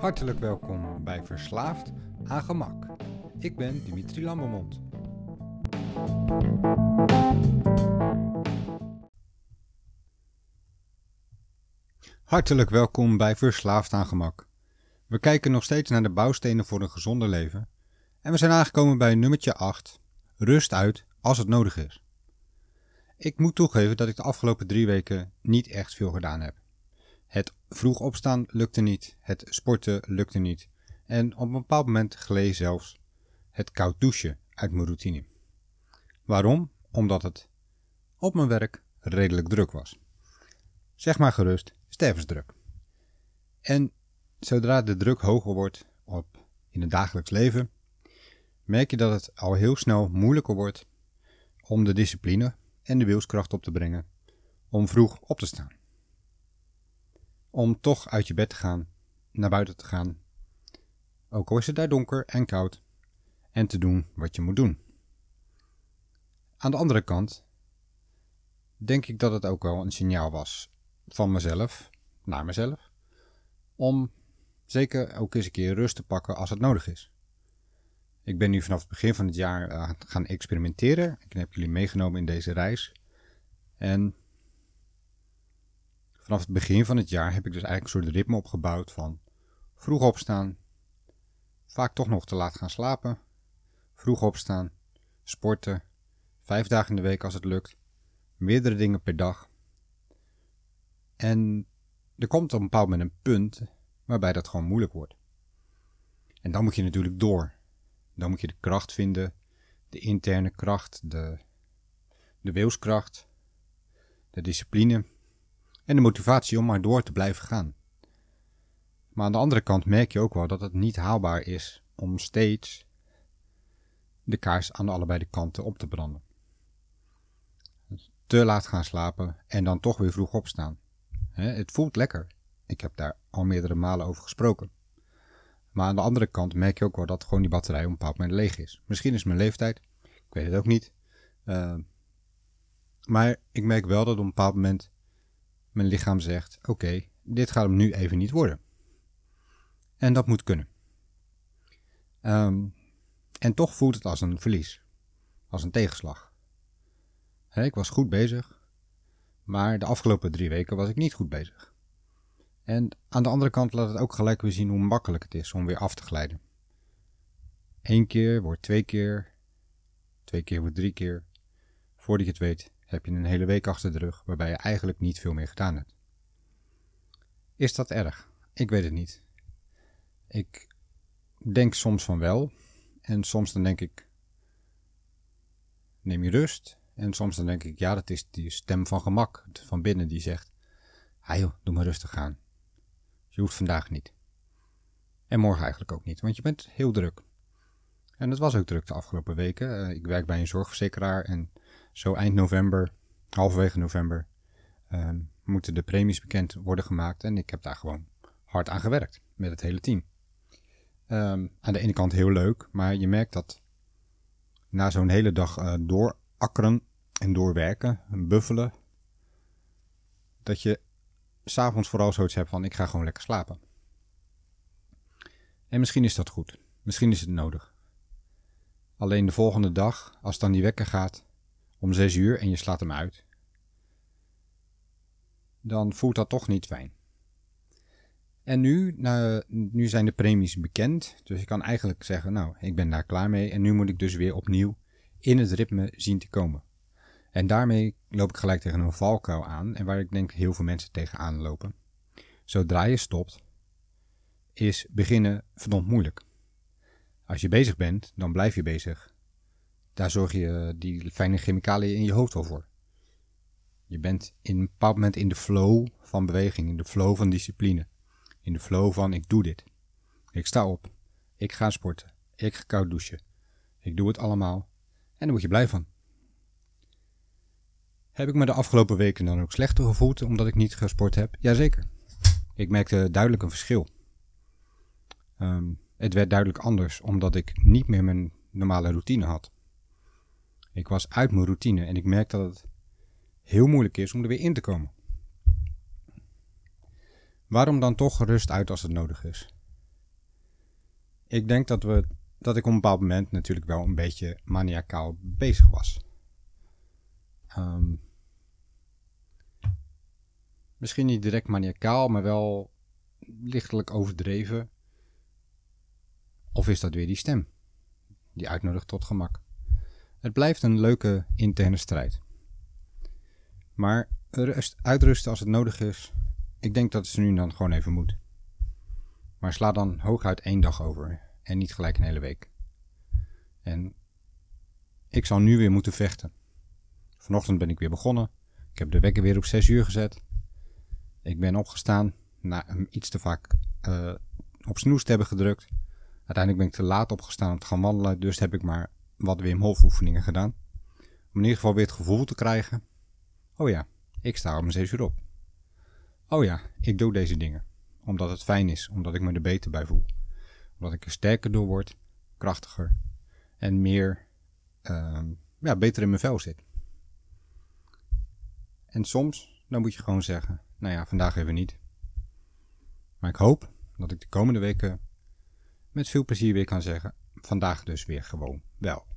Hartelijk welkom bij Verslaafd aan Gemak. Ik ben Dimitri Lambermond. Hartelijk welkom bij Verslaafd aan Gemak. We kijken nog steeds naar de bouwstenen voor een gezonder leven. En we zijn aangekomen bij nummertje 8. Rust uit als het nodig is. Ik moet toegeven dat ik de afgelopen drie weken niet echt veel gedaan heb. Het vroeg opstaan lukte niet, het sporten lukte niet en op een bepaald moment gleed zelfs het koud douchen uit mijn routine. Waarom? Omdat het op mijn werk redelijk druk was. Zeg maar gerust, stervensdruk. En zodra de druk hoger wordt op in het dagelijks leven, merk je dat het al heel snel moeilijker wordt om de discipline en de wilskracht op te brengen om vroeg op te staan om toch uit je bed te gaan, naar buiten te gaan. Ook al is het daar donker en koud, en te doen wat je moet doen. Aan de andere kant denk ik dat het ook wel een signaal was van mezelf, naar mezelf, om zeker ook eens een keer rust te pakken als het nodig is. Ik ben nu vanaf het begin van het jaar uh, gaan experimenteren. Ik heb jullie meegenomen in deze reis. En vanaf het begin van het jaar heb ik dus eigenlijk een soort ritme opgebouwd van vroeg opstaan, vaak toch nog te laat gaan slapen, vroeg opstaan, sporten, vijf dagen in de week als het lukt, meerdere dingen per dag. En er komt op een bepaald moment een punt waarbij dat gewoon moeilijk wordt. En dan moet je natuurlijk door. Dan moet je de kracht vinden, de interne kracht, de, de wilskracht, de discipline en de motivatie om maar door te blijven gaan. Maar aan de andere kant merk je ook wel dat het niet haalbaar is om steeds de kaars aan allebei de kanten op te branden. Te laat gaan slapen en dan toch weer vroeg opstaan. Het voelt lekker. Ik heb daar al meerdere malen over gesproken. Maar aan de andere kant merk je ook wel dat gewoon die batterij op een bepaald moment leeg is. Misschien is mijn leeftijd. Ik weet het ook niet. Uh, maar ik merk wel dat op een bepaald moment mijn lichaam zegt: Oké, dit gaat hem nu even niet worden. En dat moet kunnen. Um, en toch voelt het als een verlies, als een tegenslag. ik was goed bezig, maar de afgelopen drie weken was ik niet goed bezig. En aan de andere kant laat het ook gelijk weer zien hoe makkelijk het is om weer af te glijden. Eén keer wordt twee keer, twee keer wordt drie keer. Voordat je het weet, heb je een hele week achter de rug waarbij je eigenlijk niet veel meer gedaan hebt. Is dat erg? Ik weet het niet. Ik denk soms van wel. En soms dan denk ik, neem je rust. En soms dan denk ik, ja, dat is die stem van gemak van binnen die zegt, ha joh, doe maar rustig gaan. Je hoeft vandaag niet. En morgen eigenlijk ook niet, want je bent heel druk. En het was ook druk de afgelopen weken. Eh, ik werk bij een zorgverzekeraar en zo eind november, halverwege november, uh, moeten de premies bekend worden gemaakt. En ik heb daar gewoon hard aan gewerkt met het hele team. Um, aan de ene kant heel leuk, maar je merkt dat na zo'n hele dag uh, doorakkeren en doorwerken, buffelen, dat je s'avonds vooral zoiets hebt van ik ga gewoon lekker slapen. En misschien is dat goed. Misschien is het nodig. Alleen de volgende dag, als dan die wekker gaat, om zes uur en je slaat hem uit, dan voelt dat toch niet fijn. En nu, nou, nu zijn de premies bekend, dus ik kan eigenlijk zeggen, nou, ik ben daar klaar mee en nu moet ik dus weer opnieuw in het ritme zien te komen. En daarmee loop ik gelijk tegen een valkuil aan en waar ik denk heel veel mensen tegenaan lopen. Zodra je stopt, is beginnen verdomd moeilijk. Als je bezig bent, dan blijf je bezig daar zorg je eh, die fijne chemicaliën in je hoofd wel voor. Je bent in een bepaald moment in de flow van beweging, in de flow van discipline. In de flow van ik doe dit. Ik sta op. Ik ga sporten. Ik ga koud douchen. Ik doe het allemaal. En daar word je blij van. Heb ik me de afgelopen weken dan ook slechter gevoeld omdat ik niet gesport heb? Jazeker. Ik merkte duidelijk een verschil. Um, het werd duidelijk anders omdat ik niet meer mijn normale routine had. Ik was uit mijn routine en ik merk dat het heel moeilijk is om er weer in te komen. Waarom dan toch rust uit als het nodig is? ik denk dat, we, dat ik op een bepaald moment natuurlijk wel een beetje maniacaal bezig was. Ehm, misschien niet direct maniacaal, maar wel lichtelijk overdreven. Of is dat weer die stem? Die uitnodigt tot gemak. Het blijft een leuke interne strijd. Maar rust, uitrusten als het nodig is, ik denk dat ze nu dan gewoon even moet. Maar sla dan hooguit één dag over en niet gelijk een hele week. En ik zal nu weer moeten vechten. Vanochtend ben ik weer begonnen. Ik heb de wekker weer op 6 uur gezet. Ik ben opgestaan na hem iets te vaak uh, op snoes te hebben gedrukt. Uiteindelijk ben ik te laat opgestaan om te gaan wandelen, dus heb ik maar wat Wim Hof oefeningen gedaan. Om in ieder geval weer het gevoel te krijgen. Oh ja, ik sta om 6 uur op. Oh ja, ik doe deze dingen. Omdat het fijn is, omdat ik me er beter bij voel. Omdat ik er sterker door word, krachtiger en meer, uh, ja, beter in mijn vel zit. En soms, dan moet je gewoon zeggen, nou ja, vandaag even niet. Maar ik hoop dat ik de komende weken met veel plezier weer kan zeggen, vandaag dus weer gewoon wel.